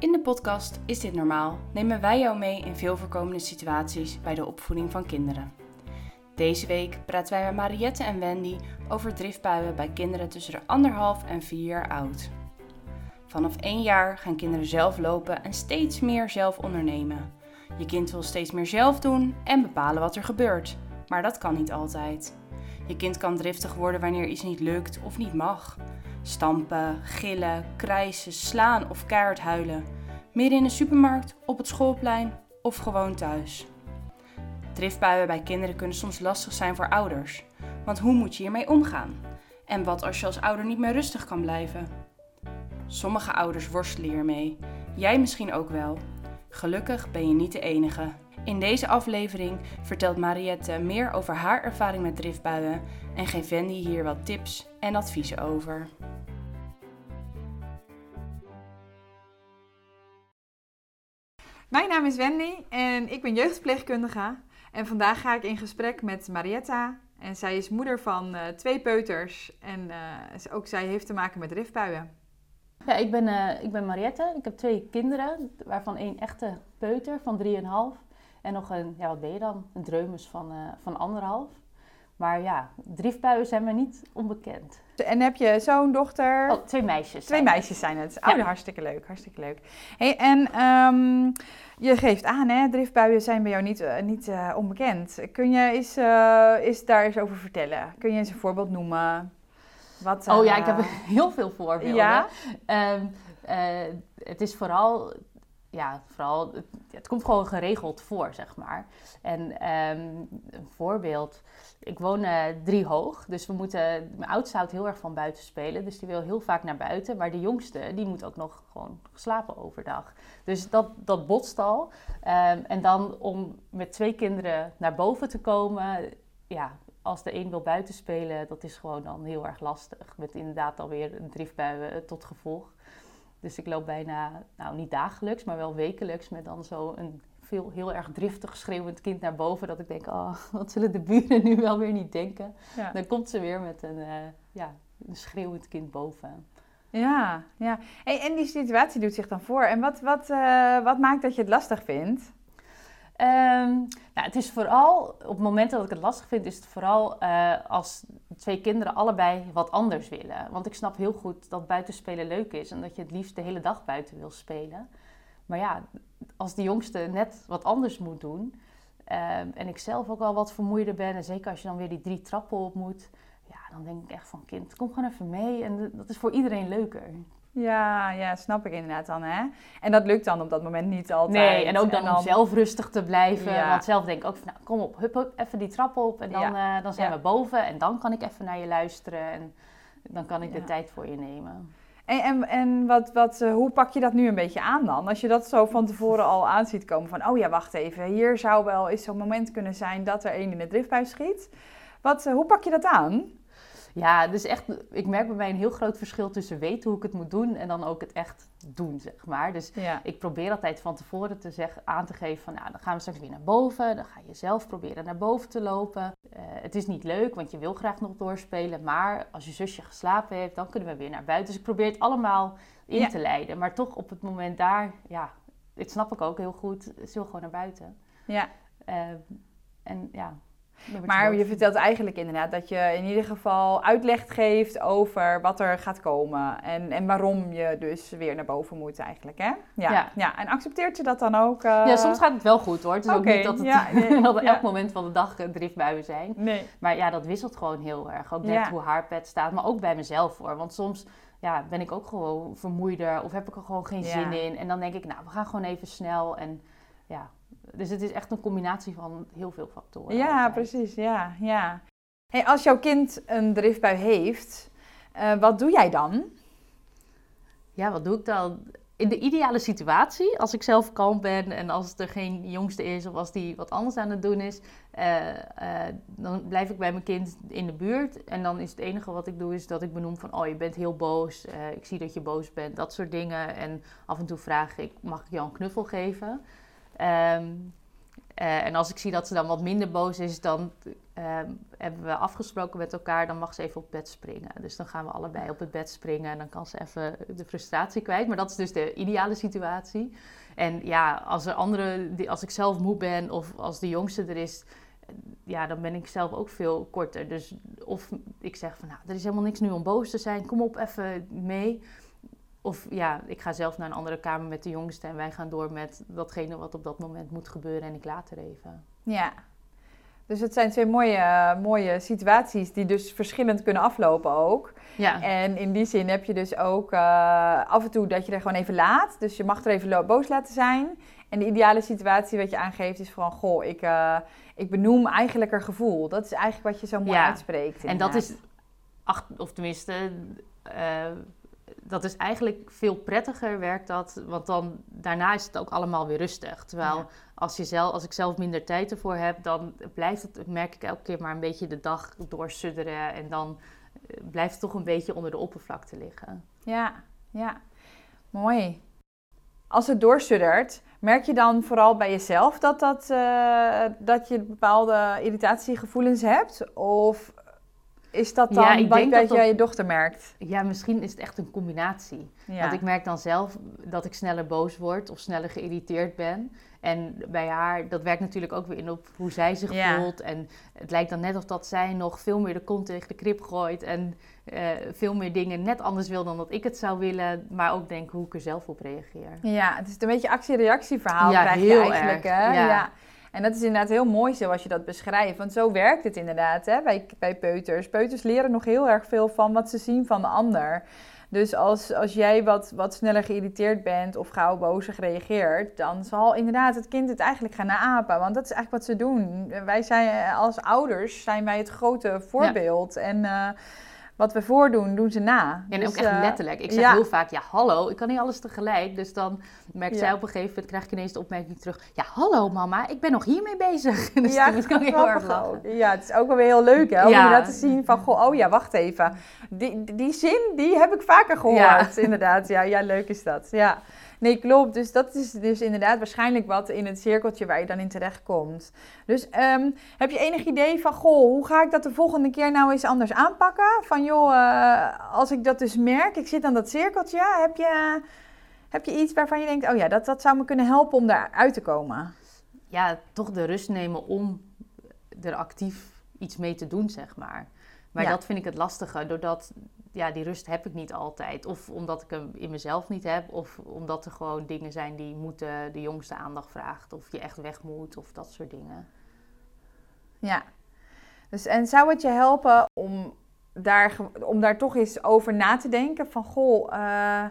In de podcast Is dit normaal? nemen wij jou mee in veel voorkomende situaties bij de opvoeding van kinderen. Deze week praten wij met Mariette en Wendy over driftbuien bij kinderen tussen de anderhalf en vier jaar oud. Vanaf één jaar gaan kinderen zelf lopen en steeds meer zelf ondernemen. Je kind wil steeds meer zelf doen en bepalen wat er gebeurt, maar dat kan niet altijd. Je kind kan driftig worden wanneer iets niet lukt of niet mag. Stampen, gillen, krijsen, slaan of keihard huilen. Midden in de supermarkt, op het schoolplein of gewoon thuis. Driftbuien bij kinderen kunnen soms lastig zijn voor ouders. Want hoe moet je hiermee omgaan? En wat als je als ouder niet meer rustig kan blijven? Sommige ouders worstelen hiermee. Jij misschien ook wel. Gelukkig ben je niet de enige. In deze aflevering vertelt Mariette meer over haar ervaring met driftbuien en geeft Wendy hier wat tips en adviezen over. Mijn naam is Wendy en ik ben jeugdverpleegkundige. En vandaag ga ik in gesprek met Marietta. En zij is moeder van uh, twee peuters. En uh, ook zij heeft te maken met driftbuien. Ja, ik ben, uh, ik ben Mariette. Ik heb twee kinderen, waarvan één echte peuter van 3,5. En nog een, ja wat ben je dan? Een dreumes van, van anderhalf. Maar ja, driftbuien zijn me niet onbekend. En heb je zo'n dochter? Oh, twee meisjes. Twee meisjes zijn het. Oh, ja. hartstikke leuk, hartstikke leuk. Hey, en um, je geeft aan, hè, driftbuien zijn bij jou niet, uh, niet uh, onbekend. Kun je eens, uh, eens daar eens over vertellen? Kun je eens een voorbeeld noemen? Wat, oh ja, ik heb heel veel voorbeelden. Ja? Um, het is vooral ja, vooral, het, komt gewoon geregeld voor, zeg maar. En um, een voorbeeld, ik woon uh, drie hoog, dus we moeten, mijn oudste houdt heel erg van buiten spelen, dus die wil heel vaak naar buiten. Maar de jongste, die moet ook nog gewoon slapen overdag. Dus dat, dat botst al. Um, en dan om met twee kinderen naar boven te komen, ja, als de een wil buiten spelen, dat is gewoon dan heel erg lastig. Met inderdaad alweer een driftbuien tot gevolg. Dus ik loop bijna, nou niet dagelijks, maar wel wekelijks met dan zo een veel, heel erg driftig schreeuwend kind naar boven. Dat ik denk, oh, wat zullen de buren nu wel weer niet denken? Ja. Dan komt ze weer met een, uh, ja, een schreeuwend kind boven. Ja, ja. Hey, en die situatie doet zich dan voor. En wat, wat, uh, wat maakt dat je het lastig vindt? Um, nou, het is vooral, op het moment dat ik het lastig vind, is het vooral uh, als twee kinderen allebei wat anders willen. Want ik snap heel goed dat buitenspelen leuk is en dat je het liefst de hele dag buiten wil spelen. Maar ja, als de jongste net wat anders moet doen um, en ik zelf ook al wat vermoeider ben, en zeker als je dan weer die drie trappen op moet, dan denk ik echt van kind, kom gewoon even mee en dat is voor iedereen leuker. Ja, ja, snap ik inderdaad dan, hè. En dat lukt dan op dat moment niet altijd. Nee, en ook dan, en dan... om zelf rustig te blijven. Ja. Want zelf denk ik ook van, nou, kom op, hup, hup, even die trap op. En dan, ja. uh, dan zijn ja. we boven. En dan kan ik even naar je luisteren. En dan kan ik de tijd voor je nemen. En, en, en wat, wat, uh, hoe pak je dat nu een beetje aan dan? Als je dat zo van tevoren al aan ziet komen van... oh ja, wacht even, hier zou wel eens zo'n moment kunnen zijn dat er één in de driftbui schiet. Wat, uh, hoe pak je dat aan? Ja, dus echt, ik merk bij mij een heel groot verschil tussen weten hoe ik het moet doen en dan ook het echt doen, zeg maar. Dus ja. ik probeer altijd van tevoren te zeggen, aan te geven van, nou, dan gaan we straks weer naar boven. Dan ga je zelf proberen naar boven te lopen. Uh, het is niet leuk, want je wil graag nog doorspelen. Maar als je zusje geslapen heeft, dan kunnen we weer naar buiten. Dus ik probeer het allemaal in ja. te leiden. Maar toch op het moment daar, ja, dit snap ik ook heel goed, ze wil gewoon naar buiten. Ja. Uh, en ja, maar je vertelt eigenlijk inderdaad dat je in ieder geval uitleg geeft over wat er gaat komen. En, en waarom je dus weer naar boven moet eigenlijk, hè? Ja. ja. ja. En accepteert je dat dan ook? Uh... Ja, soms gaat het wel goed hoor. Het is okay. ook niet dat, het, ja, nee, dat elk moment van de dag driftbuien zijn. Nee. Maar ja, dat wisselt gewoon heel erg. Ook net hoe haar pet staat, maar ook bij mezelf hoor. Want soms ja, ben ik ook gewoon vermoeider of heb ik er gewoon geen zin in. En dan denk ik, nou, we gaan gewoon even snel en ja, dus het is echt een combinatie van heel veel factoren. Ja, altijd. precies. Ja, ja. Hey, als jouw kind een driftbui heeft, uh, wat doe jij dan? Ja, wat doe ik dan? In de ideale situatie, als ik zelf kalm ben en als er geen jongste is of als die wat anders aan het doen is, uh, uh, dan blijf ik bij mijn kind in de buurt. En dan is het enige wat ik doe, is dat ik benoem van, oh je bent heel boos, ik zie dat je boos bent, dat soort dingen. En af en toe vraag ik, mag ik jou een knuffel geven? Um, Eh, en als ik zie dat ze dan wat minder boos is, dan ehm, hebben we afgesproken met elkaar, dan mag ze even op bed springen. Dus dan gaan we allebei op het bed springen en dan kan ze even de frustratie kwijt. Maar dat is dus de ideale situatie. En ja, als er andere, als ik zelf moe ben of als de jongste er is, ja, dan ben ik zelf ook veel korter. Dus of ik zeg van, nou, er is helemaal niks nu om boos te zijn, kom op even mee. Of ja, ik ga zelf naar een andere kamer met de jongste en wij gaan door met datgene wat op dat moment moet gebeuren en ik laat er even. Ja, dus het zijn twee mooie, mooie situaties die dus verschillend kunnen aflopen ook. Ja. En in die zin heb je dus ook uh, af en toe dat je er gewoon even laat. Dus je mag er even boos laten zijn. En de ideale situatie wat je aangeeft is van, goh, ik, uh, ik benoem eigenlijk een gevoel. Dat is eigenlijk wat je zo mooi ja. uitspreekt. En dat is, ach, of tenminste, uh, dat is eigenlijk veel prettiger werkt dat, want dan daarna is het ook allemaal weer rustig. Terwijl als, je zelf, als ik zelf minder tijd ervoor heb, dan blijft het, merk ik elke keer maar een beetje de dag doorsudderen en dan eh, blijft het toch een beetje onder de oppervlakte liggen. Ja, ja, mooi. Als het doorsuddert, merk je dan vooral bij jezelf dat, dat, uh, dat je bepaalde irritatiegevoelens hebt? Of is dat dan ja, wat dat jij je dochter merkt? Ja, misschien is het echt een combinatie. Want ik merk dan zelf dat ik sneller boos word of sneller geïrriteerd ben. En bij haar, dat werkt natuurlijk ook weer in op hoe zij zich voelt. En het lijkt dan net of dat zij nog veel meer de kont tegen de krip gooit. En uh, veel meer dingen net anders wil dan dat ik het zou willen. Maar ook denk hoe ik er zelf op reageer. Ja, het is een beetje actie-reactie verhaal ja, krijg je eigenlijk. Hè? ja. En dat is inderdaad heel mooi zoals je dat beschrijft. Want zo werkt het inderdaad hè, bij, bij peuters. Peuters leren nog heel erg veel van wat ze zien van de ander. Dus als, als jij wat, wat sneller geïrriteerd bent of gauw bozig reageert, dan zal inderdaad het kind het eigenlijk gaan naapen. Want dat is eigenlijk wat ze doen. Wij zijn als ouders zijn wij het grote voorbeeld. En uh, wat we voordoen, doen ze na. Ja, en dus, ook echt uh, letterlijk. Ik zeg heel vaak, ja, hallo, ik kan niet alles tegelijk. Dus dan merkt zij op een gegeven moment, krijg ik ineens de opmerking terug. Ja, hallo mama, ik ben nog hiermee bezig. dus ja, dat kan heel erg lachen. Ja, het is ook wel weer heel leuk, hè, om je dat te zien van, goh, oh ja, wacht even. Die, die zin, die heb ik vaker gehoord, inderdaad. Ja, ja, leuk is dat, ja. Nee, klopt. Dus dat is dus inderdaad waarschijnlijk wat in het cirkeltje waar je dan in terecht komt. Dus um, heb je enig idee van, goh, hoe ga ik dat de volgende keer nou eens anders aanpakken? Van joh, uh, als ik dat dus merk, ik zit aan dat cirkeltje, heb je, heb je iets waarvan je denkt, oh ja, dat, dat zou me kunnen helpen om daaruit te komen? Ja, toch de rust nemen om er actief iets mee te doen, zeg maar. Maar dat vind ik het lastige, doordat ja, die rust heb ik niet altijd. Of omdat ik hem in mezelf niet heb, of omdat er gewoon dingen zijn die moeten de jongste aandacht vraagt, of je echt weg moet, of dat soort dingen. Ja, dus en zou het je helpen om daar, om daar toch eens over na te denken van goh, uh,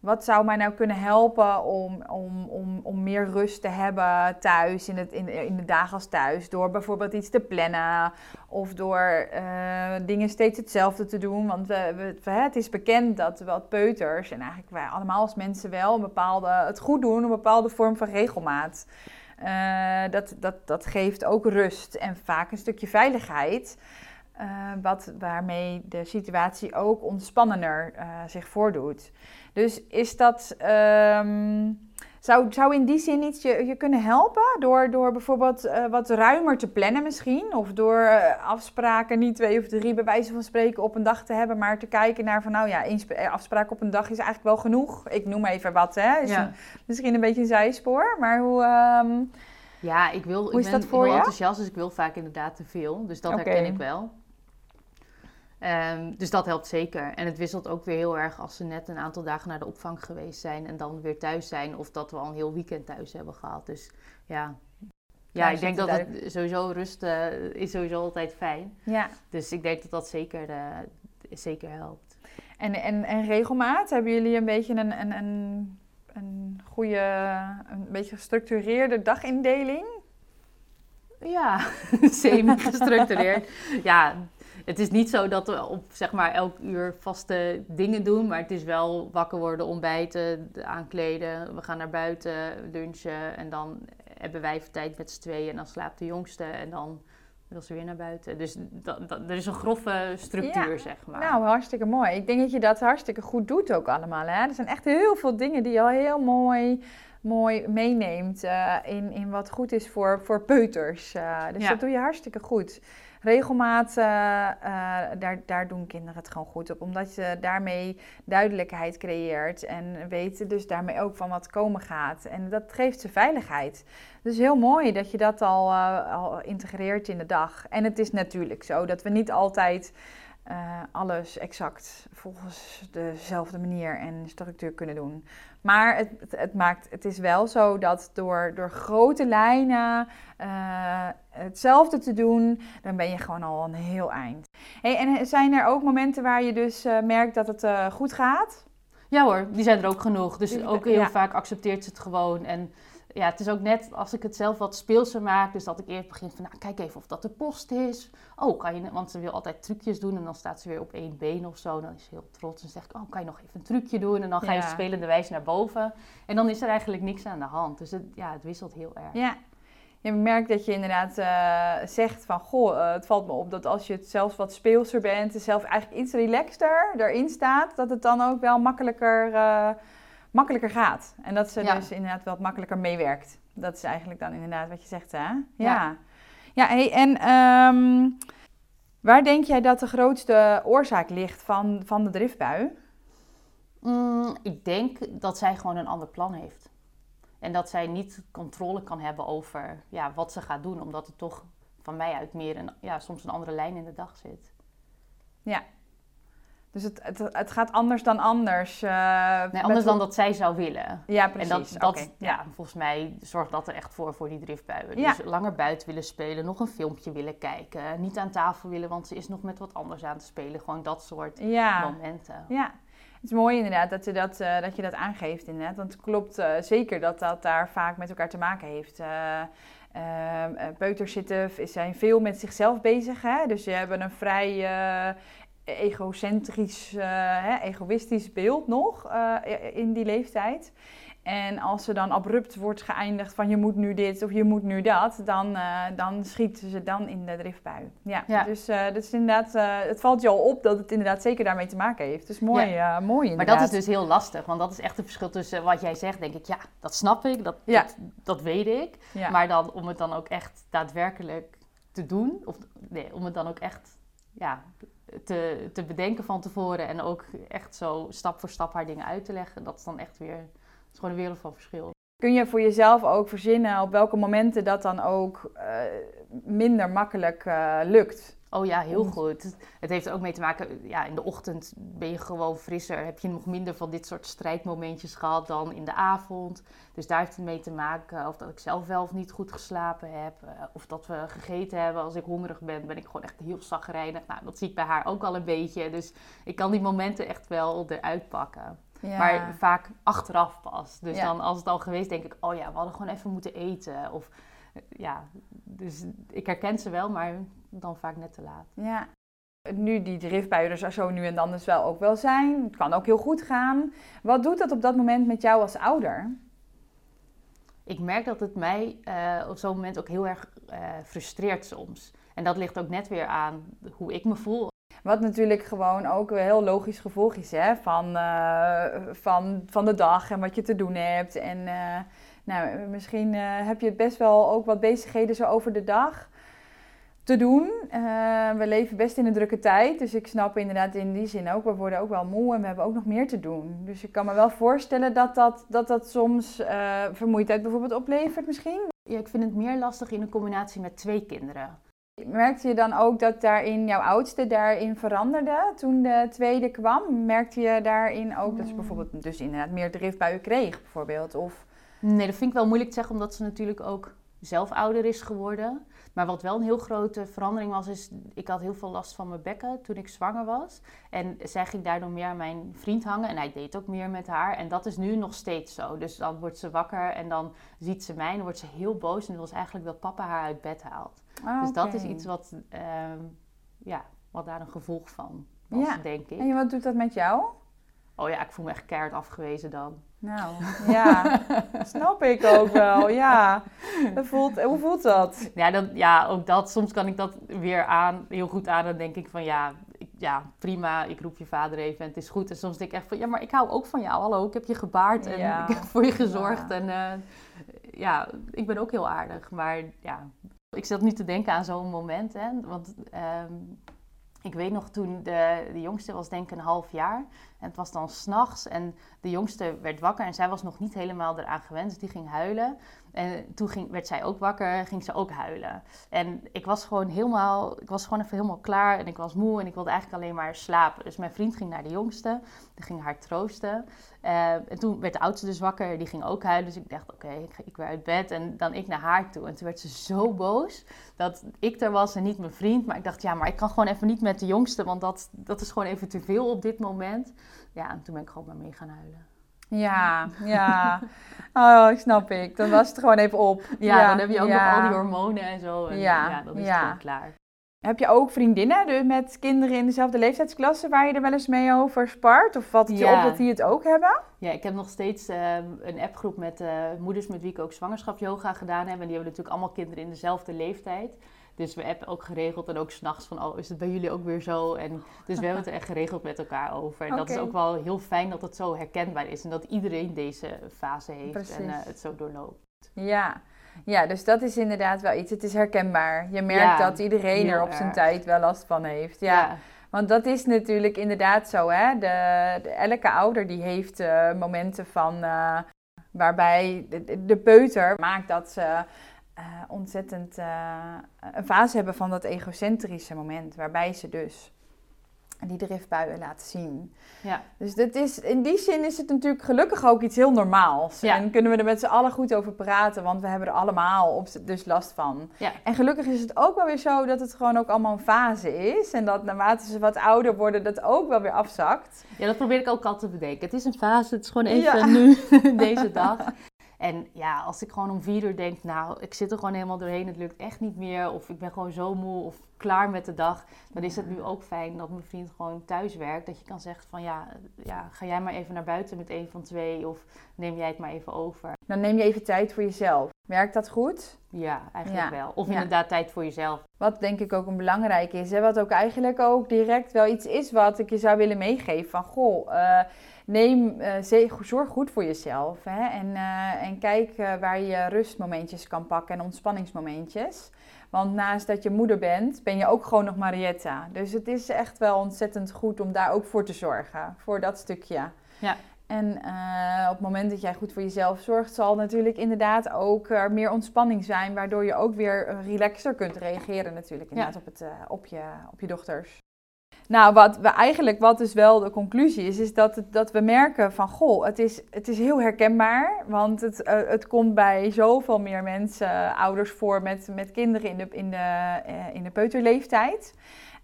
wat zou mij nou kunnen helpen om, om, om, om meer rust te hebben thuis, in, het, in, in de dagen als thuis? Door bijvoorbeeld iets te plannen of door uh, dingen steeds hetzelfde te doen. Want we, het is bekend dat wat peuters, en eigenlijk wij allemaal als mensen wel, een bepaalde, het goed doen, een bepaalde vorm van regelmaat. Uh, dat, dat, dat geeft ook rust en vaak een stukje veiligheid. Uh, wat, waarmee de situatie ook ontspannender zich voordoet. Dus is dat. Um, zou, zou in die zin iets je, je kunnen helpen? Door, door bijvoorbeeld uh, wat ruimer te plannen misschien? Of door uh, afspraken, niet twee of drie bij wijze van spreken op een dag te hebben, maar te kijken naar van nou ja, één afspraak op een dag is eigenlijk wel genoeg. Ik noem even wat, hè. Is ja. een, misschien een beetje een zijspoor, maar hoe... Um, ja, ik wil, ik ben heel enthousiast, dus ik wil vaak inderdaad te veel. Dus dat okay. herken ik wel. Um, dus dat helpt zeker. En het wisselt ook weer heel erg als ze net een aantal dagen naar de opvang geweest zijn en dan weer thuis zijn. Of dat we al een heel weekend thuis hebben gehad. Dus ja, ja, ik denk dat het sowieso rust uh, is sowieso altijd fijn. Ja. Dus ik denk dat dat zeker, uh, zeker helpt. En, en, en regelmaat, hebben jullie een beetje een, een, een, een goede, een beetje gestructureerde dagindeling? Ja, semi-gestructureerd. ja, het is niet zo dat we op zeg maar elk uur vaste dingen doen, maar het is wel wakker worden, ontbijten, aankleden, we gaan naar buiten, lunchen en dan hebben wij even tijd met z'n tweeën en dan slaapt de jongste en dan wil ze weer naar buiten. Dus dat, dat, er is een grove structuur, zeg maar. Nou, hartstikke mooi. Ik denk dat je dat hartstikke goed doet ook allemaal. Hè? Er zijn echt heel veel dingen die al heel mooi mooi meeneemt uh, in, in wat goed is voor, voor peuters. Uh, dus dat doe je hartstikke goed. Regelmaat, uh, daar, daar doen kinderen het gewoon goed op. Omdat je daarmee duidelijkheid creëert en weten dus daarmee ook van wat komen gaat. En dat geeft ze veiligheid. Dus heel mooi dat je dat al, al integreert in de dag. En het is natuurlijk zo dat we niet altijd uh, alles exact volgens dezelfde manier en structuur kunnen doen. Maar het, het, maakt, het is wel zo dat door, door grote lijnen uh, hetzelfde te doen, dan ben je gewoon al een heel eind. Hey, en zijn er ook momenten waar je dus uh, merkt dat het goed gaat? Ja hoor, die zijn er ook genoeg. Dus ook heel vaak accepteert ze het gewoon en ja, het is ook net als ik het zelf wat speelser maak. Dus dat ik eerst begin van, nou, kijk even of dat de post is. Oh, kan je, want ze wil altijd trucjes doen en dan staat ze weer op één been of zo. Dan is ze heel trots en zegt, oh, kan je nog even een trucje doen? En dan ga je spelende wijze naar boven. En dan is er eigenlijk niks aan de hand. Dus het, ja, het wisselt heel erg. Ja. Je merkt dat je inderdaad uh, zegt van, goh, uh, het valt me op dat als je het zelfs wat speelser bent, zelf eigenlijk iets relaxter erin staat, dat het dan ook wel makkelijker... Uh, makkelijker gaat. En dat ze dus inderdaad wat makkelijker meewerkt. Dat is eigenlijk dan inderdaad wat je zegt, hè? Ja. Ja, hey, en um, waar denk jij dat de grootste oorzaak ligt van, van de driftbui? Mm, ik denk dat zij gewoon een ander plan heeft. En dat zij niet controle kan hebben over ja, wat ze gaat doen, omdat het toch van mij uit meer een, ja, soms een andere lijn in de dag zit. Ja, dus het, het, het gaat anders dan anders. Uh, nee, anders dan dat zij zou willen. Ja, precies. En dat, dat ja. volgens mij zorgt dat er echt voor, voor die driftbuien. Ja. Dus langer buiten willen spelen, nog een filmpje willen kijken. Niet aan tafel willen, want ze is nog met wat anders aan het spelen. Gewoon dat soort momenten. Ja, het is mooi inderdaad dat je dat, uh, dat, je dat aangeeft inderdaad. Want het klopt uh, zeker dat dat daar vaak met elkaar te maken heeft. Ehm, peuters zitten, zijn veel met zichzelf bezig. Hè? Dus ze hebben een vrij egocentrisch, uh, hè, egoïstisch beeld nog uh, in die leeftijd. En als ze dan abrupt wordt geëindigd van je moet nu dit of je moet nu dat, dan, uh, dan schieten ze dan in de driftbui. Ja, ja. dus dat is inderdaad, het valt je al op dat het inderdaad zeker daarmee te maken heeft. Dus mooi, ja. mooi inderdaad. Maar dat is dus heel lastig, want dat is echt het verschil tussen wat jij zegt, denk ik, ja, dat snap ik, dat, ja. dat, dat, weet ik. Maar dan om het dan ook echt daadwerkelijk te doen, of nee, om het dan ook echt ja, te, te bedenken van tevoren en ook echt zo stap voor stap haar dingen uit te leggen, dat is dan echt weer, gewoon een wereld van verschil. Kun je voor jezelf ook verzinnen op welke momenten dat dan ook uh, minder makkelijk uh, lukt? Oh ja, heel goed. Het heeft er ook mee te maken, ja, in de ochtend ben je gewoon frisser. Heb je nog minder van dit soort strijdmomentjes gehad dan in de avond. Dus daar heeft het mee te maken. Of dat ik zelf wel of niet goed geslapen heb. Eh, of dat we gegeten hebben. Als ik hongerig ben, ben ik gewoon echt heel zagrijnig. Nou, dat zie ik bij haar ook al een beetje. Dus ik kan die momenten echt wel eruit pakken. Maar vaak achteraf pas. Dus dan als het al geweest, denk ik, oh ja, we hadden gewoon even moeten eten. Of ja, dus ik herken ze wel, maar dan vaak net te laat. Ja. Nu die driftbuien er zo nu en dan dus wel ook wel zijn. Het kan ook heel goed gaan. Wat doet dat op dat moment met jou als ouder? Ik merk dat het mij uh, op zo'n moment ook heel erg uh, frustreert soms. En dat ligt ook net weer aan hoe ik me voel. Wat natuurlijk gewoon ook een heel logisch gevolg is hè? Van, uh, van, van de dag en wat je te doen hebt. En nou, misschien heb je het best wel ook wat bezigheden zo over de dag te doen. Uh, we leven best in een drukke tijd, dus ik snap inderdaad in die zin ook, we worden ook wel moe en we hebben ook nog meer te doen. Dus ik kan me wel voorstellen dat dat, dat, dat soms uh, vermoeidheid bijvoorbeeld oplevert misschien. Ja, ik vind het meer lastig in een combinatie met twee kinderen. Merkte je dan ook dat daarin jouw oudste daarin veranderde toen de tweede kwam? Merkte je daarin ook dat ze bijvoorbeeld dus inderdaad meer driftbuien kreeg bijvoorbeeld? Of... Nee, dat vind ik wel moeilijk te zeggen, omdat ze natuurlijk ook zelf ouder is geworden. Maar wat wel een heel grote verandering was, is ik had heel veel last van mijn bekken toen ik zwanger was. En zij ging daardoor meer aan mijn vriend hangen en hij deed ook meer met haar. En dat is nu nog steeds zo. Dus dan wordt ze wakker en dan ziet ze mij en dan wordt ze heel boos en wil ze eigenlijk dat papa haar uit bed haalt. Ah, dus dat is iets wat, ehm, ja, wat daar een gevolg van was, ja. denk ik. En wat doet dat met jou? Oh ja, ik voel me echt keihard afgewezen dan. Nou, ja, snap ik ook wel. Ja, voelt, hoe voelt dat? Ja, dat, ja, ook dat. Soms kan ik dat weer aan, heel goed aan. Dan denk ik van ja, ik, ja, prima, ik roep je vader even en het is goed. En soms denk ik echt van, ja, maar ik hou ook van jou. Hallo, ik heb je gebaard en ik heb voor je gezorgd. En uh, ja, ik ben ook heel aardig. Maar ja, ik zat nu te denken aan zo'n moment. Hè, want um, ik weet nog toen de, de jongste was denk ik een half jaar. En het was dan s'nachts en de jongste werd wakker en zij was nog niet helemaal eraan gewend. Dus die ging huilen. En toen ging, werd zij ook wakker, ging ze ook huilen. En ik was gewoon helemaal, ik was gewoon even helemaal klaar en ik was moe en ik wilde eigenlijk alleen maar slapen. Dus mijn vriend ging naar de jongste, die ging haar troosten. Uh, en toen werd de oudste dus wakker, die ging ook huilen. Dus ik dacht, oké, ik ga weer uit bed en dan ik naar haar toe. En toen werd ze zo boos dat ik er was en niet mijn vriend. Maar ik dacht, ja, maar ik kan gewoon even niet met de jongste, want dat, dat is gewoon even te veel op dit moment. Ja, en toen ben ik gewoon maar mee gaan huilen. Ja, ja. Oh, snap ik. Dan was het gewoon even op. Ja, dan heb je ook nog al die hormonen en zo. En ja, ja dan is het gewoon klaar. Heb je ook vriendinnen dus met kinderen in dezelfde leeftijdsklasse waar je er wel eens mee over spart? Of valt het je op dat die het ook hebben? Ja, ik heb nog steeds ehm, een appgroep met uh, moeders met wie ik ook zwangerschapsyoga gedaan heb. En die hebben natuurlijk allemaal kinderen in dezelfde leeftijd. Dus we hebben ook geregeld en ook s'nachts van, oh, is het bij jullie ook weer zo? En dus we hebben het er echt geregeld met elkaar over. En dat is ook wel heel fijn dat het zo herkenbaar is en dat iedereen deze fase heeft en uh, het zo doorloopt. Ja. ja, dus dat is inderdaad wel iets. Het is herkenbaar. Je merkt dat iedereen er op zijn tijd wel last van heeft. ja. Want dat is natuurlijk inderdaad zo, hè. De, elke ouder die heeft uh, momenten van... Uh, waarbij de, de, peuter maakt dat ze uh, ontzettend uh, een fase hebben van dat egocentrische moment, waarbij ze dus die driftbuien laten zien. Ja. Dus dat is, in die zin is het natuurlijk gelukkig ook iets heel normaals. Ja. En kunnen we er met z'n allen goed over praten, want we hebben er allemaal op, dus last van. Ja. En gelukkig is het ook wel weer zo dat het gewoon ook allemaal een fase is. En dat naarmate ze wat ouder worden, dat ook wel weer afzakt. Ja, dat probeer ik ook altijd te bedenken. Het is een fase, het is gewoon even nu, deze dag. En ja, als ik gewoon om vier uur denk, nou, ik zit er gewoon helemaal doorheen, het lukt echt niet meer, of ik ben gewoon zo moe of klaar met de dag, dan is het nu ook fijn dat mijn vriend gewoon thuis werkt. Dat je kan zeggen van ja, ja, ga jij maar even naar buiten met een van twee, of neem jij het maar even over. Dan neem je even tijd voor jezelf. Werkt dat goed? Ja, eigenlijk wel. Of inderdaad tijd voor jezelf. Wat denk ik ook een belangrijk is, hè, wat ook eigenlijk ook direct wel iets is wat ik je zou willen meegeven van goh. Uh, neem, uh, zorg goed voor jezelf. Hè? En, uh, en kijk uh, waar je rustmomentjes kan pakken en ontspanningsmomentjes. Want naast dat je moeder bent, ben je ook gewoon nog Marietta. Dus het is echt wel ontzettend goed om daar ook voor te zorgen. Voor dat stukje. Ja. En op het moment dat jij goed voor jezelf zorgt, zal natuurlijk inderdaad ook er meer ontspanning zijn. Waardoor je ook weer relaxer kunt reageren natuurlijk inderdaad op, het, op, je, op je dochters. Nou, wat we eigenlijk, wat dus wel de conclusie is, is dat, het, dat we merken van, goh, het is, het is heel herkenbaar. Want het, uh, het komt bij zoveel meer mensen, ouders voor met, met kinderen in de, in de, uh, in de peuterleeftijd.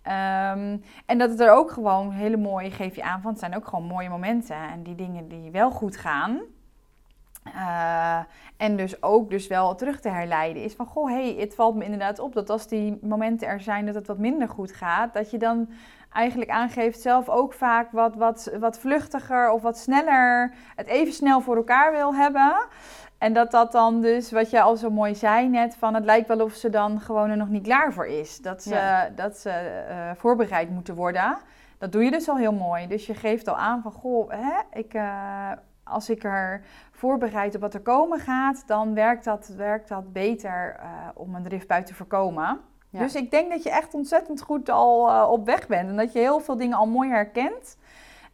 Um, en dat het er ook gewoon hele mooie, geef je aan van, het zijn ook gewoon mooie momenten. En die dingen die wel goed gaan. En dus ook dus wel terug te herleiden is van, goh, hey, het valt me inderdaad op dat als die momenten er zijn dat het wat minder goed gaat, dat je dan eigenlijk aangeeft zelf ook vaak wat, wat, wat vluchtiger of wat sneller het even snel voor elkaar wil hebben. En dat dat dan dus, wat je al zo mooi zei net, van het lijkt wel of ze dan gewoon er nog niet klaar voor is. Dat ze, dat ze uh, voorbereid moeten worden. Dat doe je dus al heel mooi. Dus je geeft al aan van, goh, hè, ik, uh, als ik er voorbereid op wat er komen gaat, dan werkt dat, werkt dat beter uh, om een driftbui te voorkomen. Dus ik denk dat je echt ontzettend goed al uh, op weg bent en dat je heel veel dingen al mooi herkent.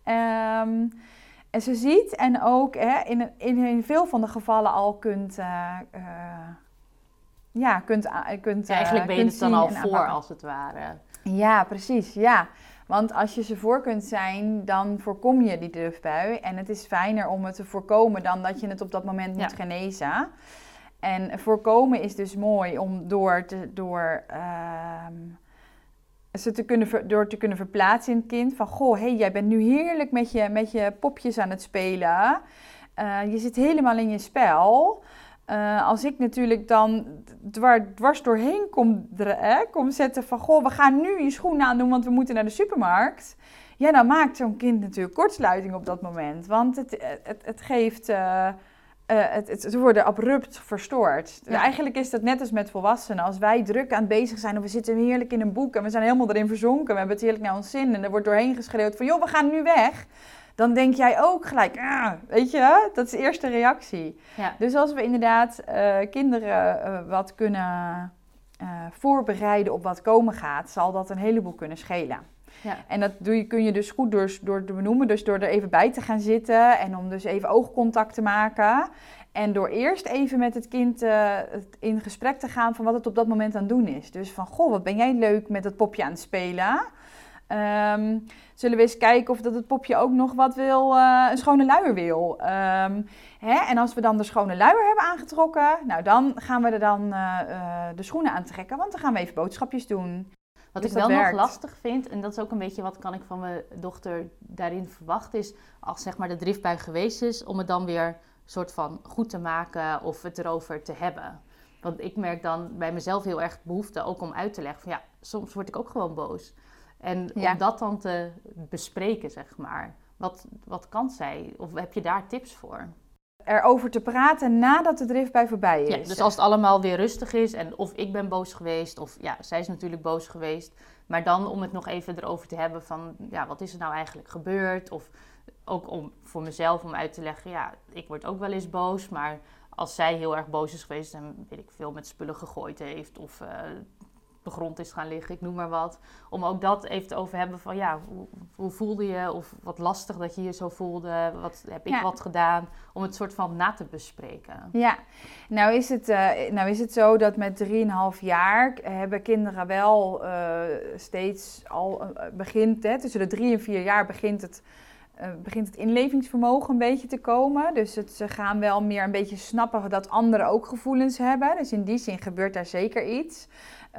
Um, en ze ziet en ook hè, in, in, in, veel van de gevallen al kunt. Uh, uh, ja, kunt, kunt ja, Eigenlijk ben je het dan al voor, als het ware. Ja, precies. Ja. Want als je ze voor kunt zijn, dan voorkom je die durfbui. En het is fijner om het te voorkomen dan dat je het op dat moment moet genezen. En voorkomen is dus mooi om door te, door, uh, ze te kunnen, door te kunnen verplaatsen in het kind. Van, goh, hey, jij bent nu heerlijk met je, met je popjes aan het spelen. Uh, je zit helemaal in je spel. Uh, als ik natuurlijk dan dwar, dwars doorheen kom, eh, kom zetten van... Goh, we gaan nu je schoenen aandoen, want we moeten naar de supermarkt. Ja, dan maakt zo'n kind natuurlijk kortsluiting op dat moment. Want het, het, het geeft uh, het, het, ze worden abrupt verstoord. Eigenlijk is dat net als met volwassenen. Als wij druk aan het bezig zijn of we zitten heerlijk in een boek en we zijn helemaal erin verzonken, we hebben het heerlijk naar ons zin en er wordt doorheen geschreeuwd van joh, we gaan nu weg. Dan denk jij ook gelijk, ah, weet je, dat is de eerste reactie. Ja. Dus als we inderdaad uh, kinderen uh, wat kunnen voorbereiden op wat komen gaat, zal dat een heleboel kunnen schelen. Ja. En dat doe je, kun je dus goed door, door te benoemen. Dus door er even bij te gaan zitten en om dus even oogcontact te maken. En door eerst even met het kind uh, in gesprek te gaan van wat het op dat moment aan het doen is. Dus van, goh, wat ben jij leuk met het popje aan het spelen? Um, zullen we eens kijken of dat het popje ook nog wat wil, uh, een schone luier wil. Um, hè? En als we dan de schone luier hebben aangetrokken, nou dan gaan we er dan uh, de schoenen aantrekken, want dan gaan we even boodschapjes doen. Wat dus ik wel nog lastig vind, en dat is ook een beetje wat kan ik van mijn dochter daarin verwachten, is als zeg maar de driftbui geweest is, om het dan weer soort van goed te maken of het erover te hebben. Want ik merk dan bij mezelf heel erg behoefte ook om uit te leggen van ja, soms word ik ook gewoon boos. En om dat dan te bespreken, zeg maar. Wat, wat kan zij? Of heb je daar tips voor? Erover te praten nadat de driftbui voorbij is. Ja, dus als het allemaal weer rustig is en of ik ben boos geweest of ja, zij is natuurlijk boos geweest. Maar dan om het nog even erover te hebben van ja, wat is er nou eigenlijk gebeurd? Of ook om voor mezelf om uit te leggen, ja, ik word ook wel eens boos, maar als zij heel erg boos is geweest en weet ik veel met spullen gegooid heeft of uh, de grond is gaan liggen, ik noem maar wat. Om ook dat even te over hebben van ja, hoe, hoe, voelde je? Of wat lastig dat je je zo voelde. Wat heb ik wat gedaan? Om het soort van na te bespreken. Ja, nou is het, uh, nou is het zo dat met 3,5 jaar hebben kinderen wel uh, steeds al uh, begint, hè, tussen de 3 en 4 jaar begint het uh, begint het inlevingsvermogen een beetje te komen. Dus het, ze gaan wel meer een beetje snappen dat anderen ook gevoelens hebben. Dus in die zin gebeurt daar zeker iets.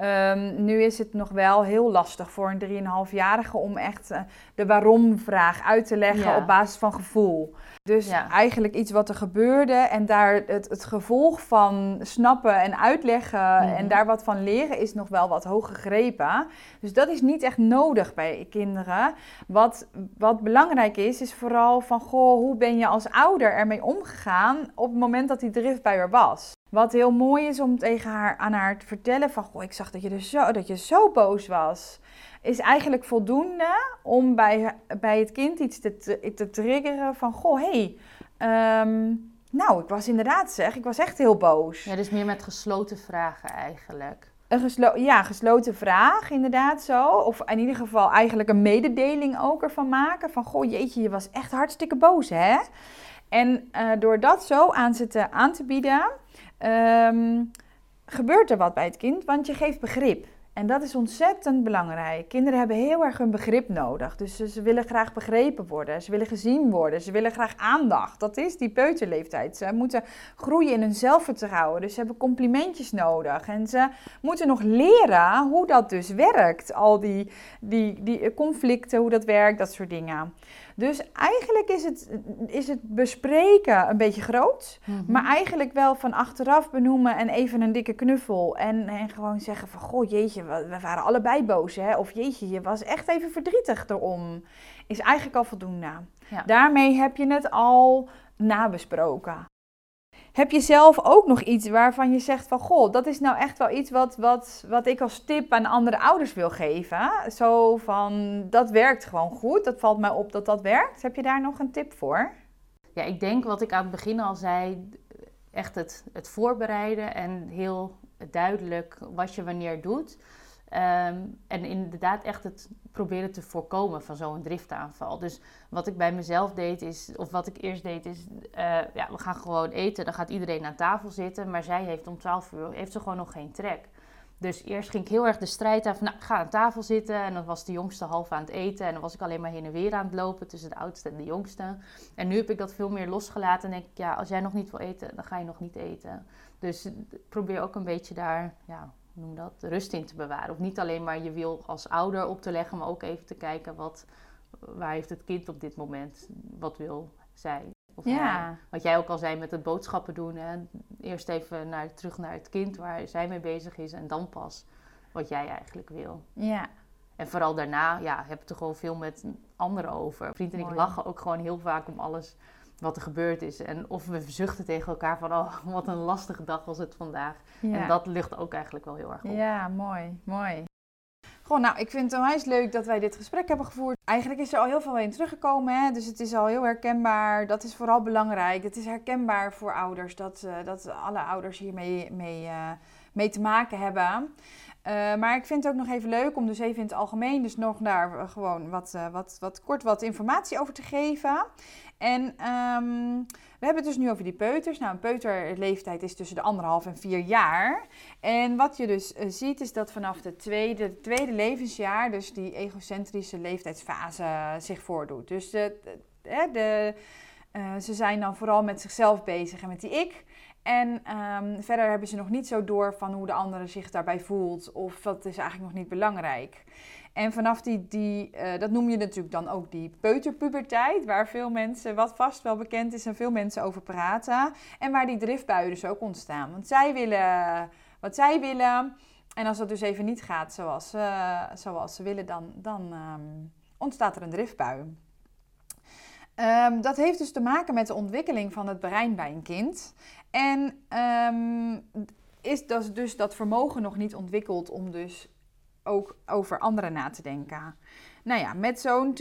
Um, nu is het nog wel heel lastig voor een 3,5-jarige om echt uh, de waarom-vraag uit te leggen ja. op basis van gevoel. Dus ja. eigenlijk iets wat er gebeurde en daar het, het gevolg van snappen en uitleggen mm -hmm. en daar wat van leren is nog wel wat hoog gegrepen. Dus dat is niet echt nodig bij kinderen. Wat, wat belangrijk is, is vooral van goh, hoe ben je als ouder ermee omgegaan op het moment dat die drift bij er was. Wat heel mooi is om tegen haar, aan haar te vertellen van, goh, ik zag dat je, er zo, dat je zo boos was. Is eigenlijk voldoende om bij, bij het kind iets te, te triggeren van, goh, hé, hey, um, nou, ik was inderdaad zeg, ik was echt heel boos. Ja, dus meer met gesloten vragen eigenlijk. Een geslo ja, gesloten vraag, inderdaad zo. Of in ieder geval eigenlijk een mededeling ook ervan maken. Van, goh, jeetje, je was echt hartstikke boos, hè? En uh, door dat zo aan, zitten, aan te bieden, um, gebeurt er wat bij het kind, want je geeft begrip. En dat is ontzettend belangrijk. Kinderen hebben heel erg een begrip nodig. Dus ze, willen graag begrepen worden. Ze willen gezien worden. Ze willen graag aandacht. Dat is die peuterleeftijd. Ze moeten groeien in hun zelfvertrouwen. Dus ze hebben complimentjes nodig. En ze moeten nog leren hoe dat dus werkt. Al die, die, die conflicten, hoe dat werkt, dat soort dingen. Dus eigenlijk is het, is het bespreken een beetje groot. Mm -hmm. Maar eigenlijk wel van achteraf benoemen en even een dikke knuffel. En, en gewoon zeggen van, goh jeetje, we, we waren allebei boos. Hè? Of jeetje, je was echt even verdrietig erom. Is eigenlijk al voldoende. Ja. Daarmee heb je het al nabesproken. Heb je zelf ook nog iets waarvan je zegt van... Goh, dat is nou echt wel iets wat, wat, wat ik als tip aan andere ouders wil geven. Zo van, dat werkt gewoon goed. Dat valt mij op dat dat werkt. Heb je daar nog een tip voor? Ja, ik denk wat ik aan het begin al zei... Echt het, het voorbereiden en heel duidelijk wat je wanneer doet... Um, en inderdaad echt het proberen te voorkomen van zo'n driftaanval. Dus wat ik bij mezelf deed is, of wat ik eerst deed is, uh, ja, we gaan gewoon eten. Dan gaat iedereen aan tafel zitten, maar zij heeft om 12 uur, heeft ze gewoon nog geen trek. Dus eerst ging ik heel erg de strijd aan van, nou, ga aan tafel zitten. En dan was de jongste half aan het eten. En dan was ik alleen maar heen en weer aan het lopen tussen de oudste en de jongste. En nu heb ik dat veel meer losgelaten. En denk ik, ja, als jij nog niet wil eten, dan ga je nog niet eten. Dus probeer ook een beetje daar, ja, noem dat, rust in te bewaren. Of niet alleen maar je wil als ouder op te leggen, maar ook even te kijken wat, waar heeft het kind op dit moment, wat wil zij. Of ja. Wat jij ook al zei met het boodschappen doen. Hè? Eerst even naar, terug naar het kind waar zij mee bezig is en dan pas wat jij eigenlijk wil. Ja. En vooral daarna ja, heb je er gewoon veel met anderen over. Vriend en ik lachen ook gewoon heel vaak om alles wat er gebeurd is. En of we zuchten tegen elkaar van, oh, wat een lastige dag was het vandaag. En dat lucht ook eigenlijk wel heel erg op. Ja, mooi, mooi. Gewoon, nou, ik vind het onwijs leuk dat wij dit gesprek hebben gevoerd. Eigenlijk is er al heel veel in teruggekomen, hè? dus het is al heel herkenbaar. Dat is vooral belangrijk. Het is herkenbaar voor ouders, dat, uh, dat alle ouders hiermee mee, uh, mee te maken hebben. Uh, maar ik vind het ook nog even leuk om dus even in het algemeen dus nog daar gewoon wat, wat, wat kort wat informatie over te geven. En um, we hebben het dus nu over die peuters. Nou, een peuterleeftijd is tussen de anderhalf en vier jaar. En wat je dus ziet is dat vanaf de tweede, tweede levensjaar dus die egocentrische leeftijdsfase zich voordoet. Dus de, de, de ze zijn dan vooral met zichzelf bezig en met die ik. En um, verder hebben ze nog niet zo door van hoe de andere zich daarbij voelt. Of dat is eigenlijk nog niet belangrijk. En vanaf die, die uh, dat noem je natuurlijk dan ook die peuterpuberteit, waar veel mensen, wat vast wel bekend is en veel mensen over praten. En waar die driftbuien dus ook ontstaan. Want zij willen wat zij willen. En als dat dus even niet gaat zoals, uh, zoals ze willen, dan, dan um, ontstaat er een driftbui. Um, dat heeft dus te maken met de ontwikkeling van het brein bij een kind. En um, is dat dus dat vermogen nog niet ontwikkeld om dus ook over anderen na te denken. Nou ja, met zo'n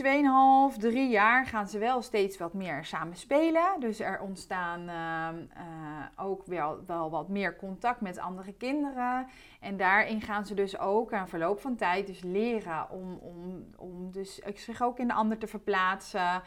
2,5, 3 jaar gaan ze wel steeds wat meer samen spelen. Dus er ontstaan uh, uh, ook wel, wel wat meer contact met andere kinderen. En daarin gaan ze dus ook aan verloop van tijd dus leren om, om, om dus zich ook in de ander te verplaatsen.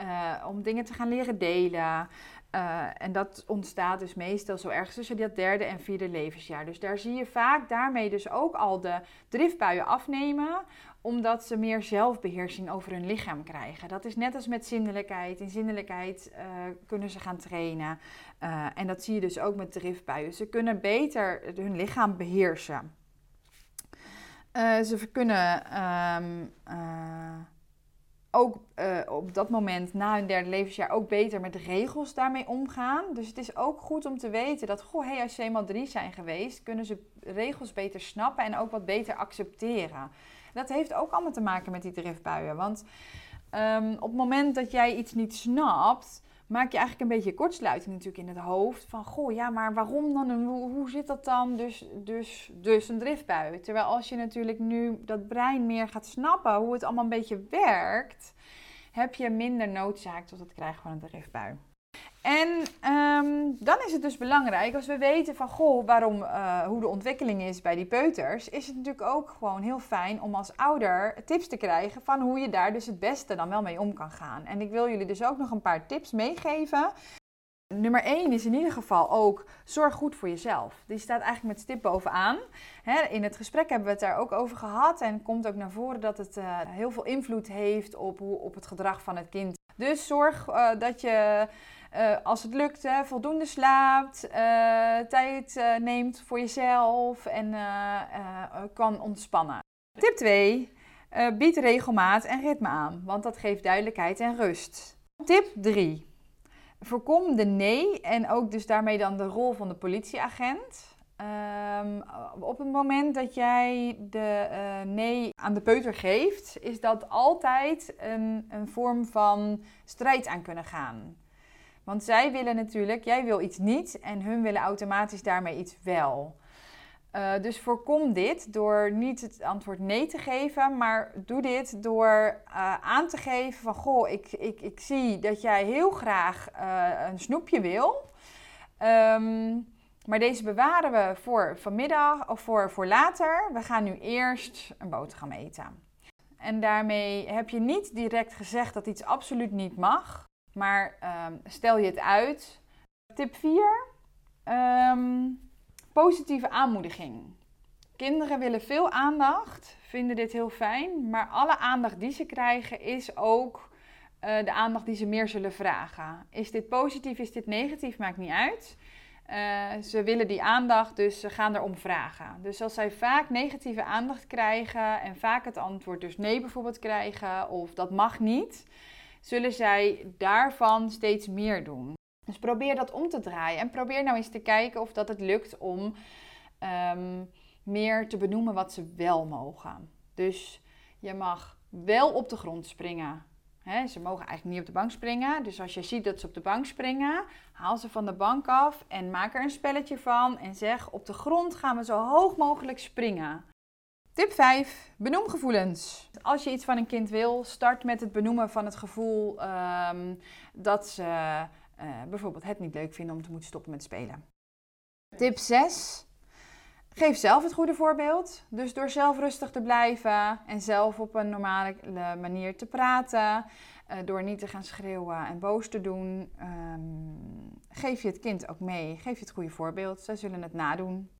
Uh, om dingen te gaan leren delen. Uh, en dat ontstaat dus meestal zo ergens tussen dat derde en vierde levensjaar. Dus daar zie je vaak daarmee dus ook al de driftbuien afnemen, omdat ze meer zelfbeheersing over hun lichaam krijgen. Dat is net als met zindelijkheid. In zindelijkheid uh, kunnen ze gaan trainen. En dat zie je dus ook met driftbuien. Ze kunnen beter hun lichaam beheersen. ze kunnen. Um, ook uh, op dat moment na hun derde levensjaar ook beter met regels daarmee omgaan. Dus het is ook goed om te weten dat, goh, hey, als ze eenmaal drie zijn geweest, kunnen ze regels beter snappen en ook wat beter accepteren. Dat heeft ook allemaal te maken met die driftbuien. Want um, op het moment dat jij iets niet snapt, maak je eigenlijk een beetje kortsluiting natuurlijk in het hoofd. Van, goh, ja, maar waarom dan? Hoe zit dat dan? Dus, dus, dus een driftbui. Terwijl als je natuurlijk nu dat brein meer gaat snappen hoe het allemaal een beetje werkt, heb je minder noodzaak tot het krijgen van een driftbui. En um, dan is het dus belangrijk, als we weten van goh, waarom, uh, hoe de ontwikkeling is bij die peuters, is het natuurlijk ook gewoon heel fijn om als ouder tips te krijgen van hoe je daar dus het beste dan wel mee om kan gaan. En ik wil jullie dus ook nog een paar tips meegeven. Nummer 1 is in ieder geval ook zorg goed voor jezelf. Die staat eigenlijk met stip bovenaan. In het gesprek hebben we het daar ook over gehad en komt ook naar voren dat het uh, heel veel invloed heeft op, op het gedrag van het kind. Dus zorg uh, dat je uh, als het lukt, hè, voldoende slaapt, uh, tijd uh, neemt voor jezelf en kan ontspannen. Tip 2. bied regelmaat en ritme aan, want dat geeft duidelijkheid en rust. Tip 3. Voorkom de nee en ook dus daarmee dan de rol van de politieagent. Um, op het moment dat jij de nee aan de peuter geeft, is dat altijd een, een vorm van strijd aan kunnen gaan. Want zij willen natuurlijk, jij wil iets niet en hun willen automatisch daarmee iets wel. Uh, dus voorkom dit door niet het antwoord nee te geven, maar doe dit door uh, aan te geven van goh, ik, ik, ik zie dat jij heel graag uh, een snoepje wil. Um, maar deze bewaren we voor vanmiddag of voor, voor later. We gaan nu eerst een boterham eten. En daarmee heb je niet direct gezegd dat iets absoluut niet mag. Maar um, stel je het uit. Tip 4. Um, ehm, positieve aanmoediging. Kinderen willen veel aandacht, vinden dit heel fijn. Maar alle aandacht die ze krijgen is ook uh, de aandacht die ze meer zullen vragen. Is dit positief, is dit negatief, maakt niet uit. Uh, ze willen die aandacht, dus ze gaan erom vragen. Dus als zij vaak negatieve aandacht krijgen en vaak het antwoord dus nee bijvoorbeeld krijgen of dat mag niet, zullen zij daarvan steeds meer doen. Dus probeer dat om te draaien en probeer nou eens te kijken of dat het lukt om um, meer te benoemen wat ze wel mogen. Dus je mag wel op de grond springen. ze mogen eigenlijk niet op de bank springen. Dus als je ziet dat ze op de bank springen, haal ze van de bank af en maak er een spelletje van. En zeg: op de grond gaan we zo hoog mogelijk springen. Tip 5. Benoem gevoelens. Als je iets van een kind wil, start met het benoemen van het gevoel ehm, dat ze uh, bijvoorbeeld het niet leuk vinden om te moeten stoppen met spelen. Tip 6. Geef zelf het goede voorbeeld. Dus door zelf rustig te blijven en zelf op een normale manier te praten, uh, door niet te gaan schreeuwen en boos te doen, um, geef je het kind ook mee. Geef je het goede voorbeeld. Zij zullen het nadoen.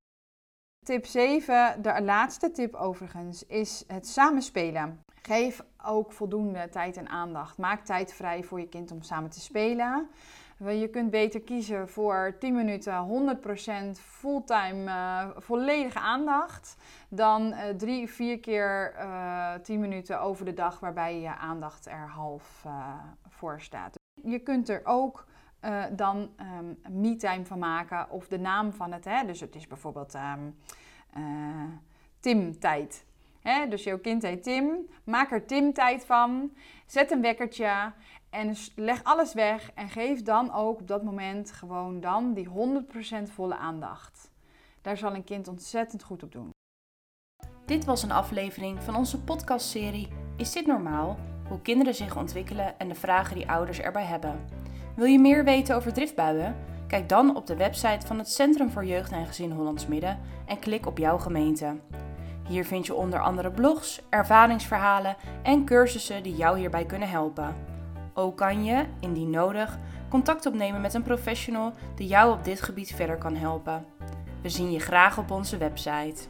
Tip 7, de laatste tip overigens, is het samenspelen. Geef ook voldoende tijd en aandacht. Maak tijd vrij voor je kind om samen te spelen. Je kunt beter kiezen voor 10 minuten 100% fulltime uh, volledige aandacht dan uh, drie, vier keer uh, eh, 10 minuten over de dag waarbij je aandacht er half voor staat. Je kunt er ook dan um, me-time van maken of de naam van het. Hè? Dus het is bijvoorbeeld um, Tim-tijd. Dus jouw kind heet Tim. Maak er Tim-tijd van. Zet een wekkertje. En leg alles weg en geef dan ook op dat moment gewoon dan die 100% volle aandacht. Daar zal een kind ontzettend goed op doen. Dit was een aflevering van onze podcastserie Is dit normaal? Hoe kinderen zich ontwikkelen en de vragen die ouders erbij hebben. Wil je meer weten over driftbuien? Kijk dan op de website van het Centrum voor Jeugd en Gezin Hollands Midden en klik op jouw gemeente. Hier vind je onder andere blogs, ervaringsverhalen en cursussen die jou hierbij kunnen helpen. Ook kan je, indien nodig, contact opnemen met een professional die jou op dit gebied verder kan helpen. We zien je graag op onze website.